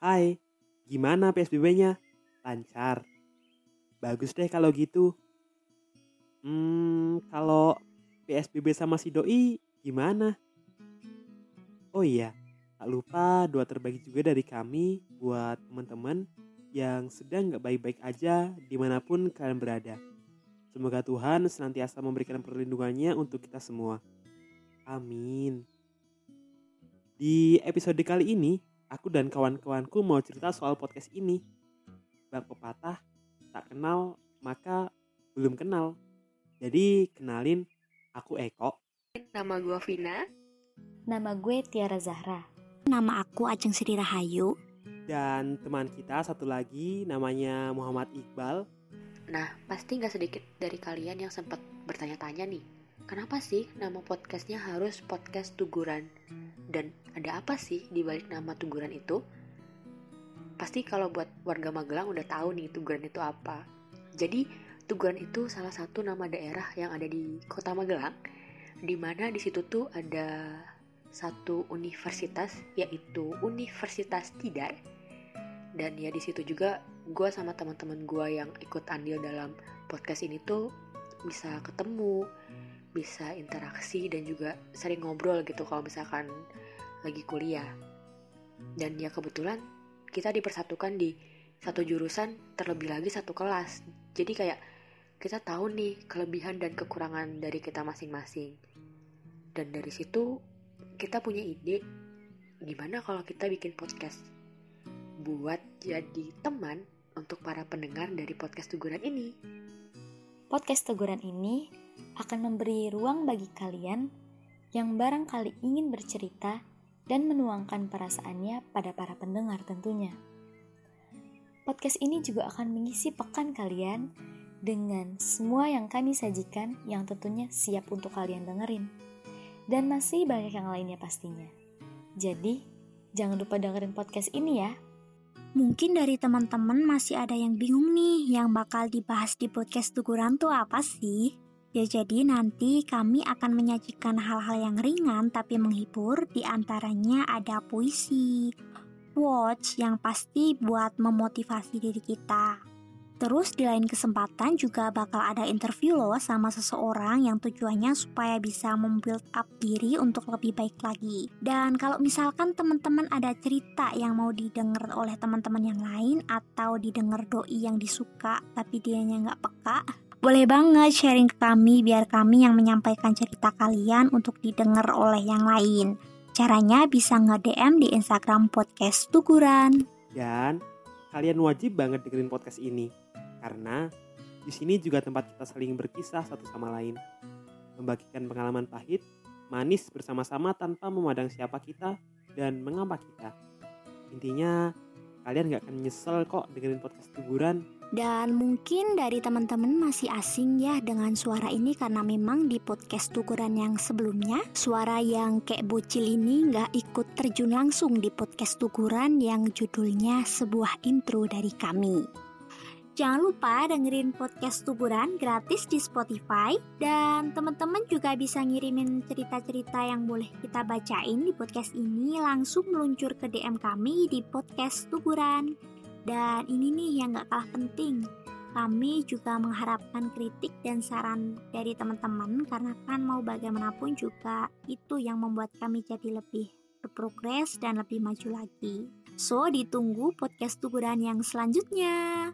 Hai, gimana PSBB-nya? Lancar. Bagus deh kalau gitu. Hmm, kalau PSBB sama si doi gimana? Oh iya, tak lupa doa terbaik juga dari kami buat teman-teman yang sedang gak baik-baik aja di mana pun kalian berada. Semoga Tuhan senantiasa memberikan perlindungannya untuk kita semua. Amin. Di episode kali ini, aku dan kawan-kawanku mau cerita soal podcast ini. Bak pepatah, tak kenal maka belum kenal. Jadi kenalin, aku Eko. Nama gue Vina. Nama gue Tiara Zahra. Nama aku Ajeng Sri Rahayu. Dan teman kita satu lagi namanya Muhammad Iqbal. Nah, pasti nggak sedikit dari kalian yang sempat bertanya-tanya nih, kenapa sih nama podcastnya harus podcast Tuguran? Dan ada apa sih di balik nama Tuguran itu? Pasti kalau buat warga Magelang udah tahu nih Tuguran itu apa. Jadi, Tuguran itu salah satu nama daerah yang ada di kota Magelang, di mana di situ tuh ada satu universitas, yaitu Universitas Tidar. Dan ya di situ juga gue sama teman-teman gue yang ikut andil dalam podcast ini tuh bisa ketemu, bisa interaksi dan juga sering ngobrol gitu kalau misalkan lagi kuliah. Dan ya kebetulan kita dipersatukan di satu jurusan terlebih lagi satu kelas. Jadi kayak kita tahu nih kelebihan dan kekurangan dari kita masing-masing. Dan dari situ kita punya ide gimana kalau kita bikin podcast buat jadi teman untuk para pendengar dari podcast Teguran ini. Podcast Teguran ini akan memberi ruang bagi kalian yang barangkali ingin bercerita dan menuangkan perasaannya pada para pendengar tentunya. Podcast ini juga akan mengisi pekan kalian dengan semua yang kami sajikan yang tentunya siap untuk kalian dengerin. Dan masih banyak yang lainnya pastinya. Jadi, jangan lupa dengerin podcast ini ya. Mungkin dari teman-teman masih ada yang bingung nih yang bakal dibahas di podcast Tuguran tuh apa sih? Ya jadi nanti kami akan menyajikan hal-hal yang ringan tapi menghibur di antaranya ada puisi, watch yang pasti buat memotivasi diri kita. Terus di lain kesempatan juga bakal ada interview loh sama seseorang yang tujuannya supaya bisa membuild up diri untuk lebih baik lagi. Dan kalau misalkan teman-teman ada cerita yang mau didengar oleh teman-teman yang lain atau didengar doi yang disuka tapi dianya nggak peka, boleh banget sharing ke kami biar kami yang menyampaikan cerita kalian untuk didengar oleh yang lain. Caranya bisa nge-DM di Instagram podcast Tuguran. Dan kalian wajib banget dengerin podcast ini karena di sini juga tempat kita saling berkisah satu sama lain, membagikan pengalaman pahit, manis bersama-sama tanpa memandang siapa kita dan mengapa kita. Intinya, kalian gak akan nyesel kok dengerin podcast hiburan. Dan mungkin dari teman-teman masih asing ya dengan suara ini karena memang di podcast tukuran yang sebelumnya suara yang kayak bocil ini nggak ikut terjun langsung di podcast tukuran yang judulnya sebuah intro dari kami. Jangan lupa dengerin podcast Tuburan gratis di Spotify dan teman-teman juga bisa ngirimin cerita-cerita yang boleh kita bacain di podcast ini langsung meluncur ke DM kami di podcast Tuburan. Dan ini nih yang gak kalah penting, kami juga mengharapkan kritik dan saran dari teman-teman karena kan mau bagaimanapun juga itu yang membuat kami jadi lebih berprogres dan lebih maju lagi. So, ditunggu podcast Tuburan yang selanjutnya.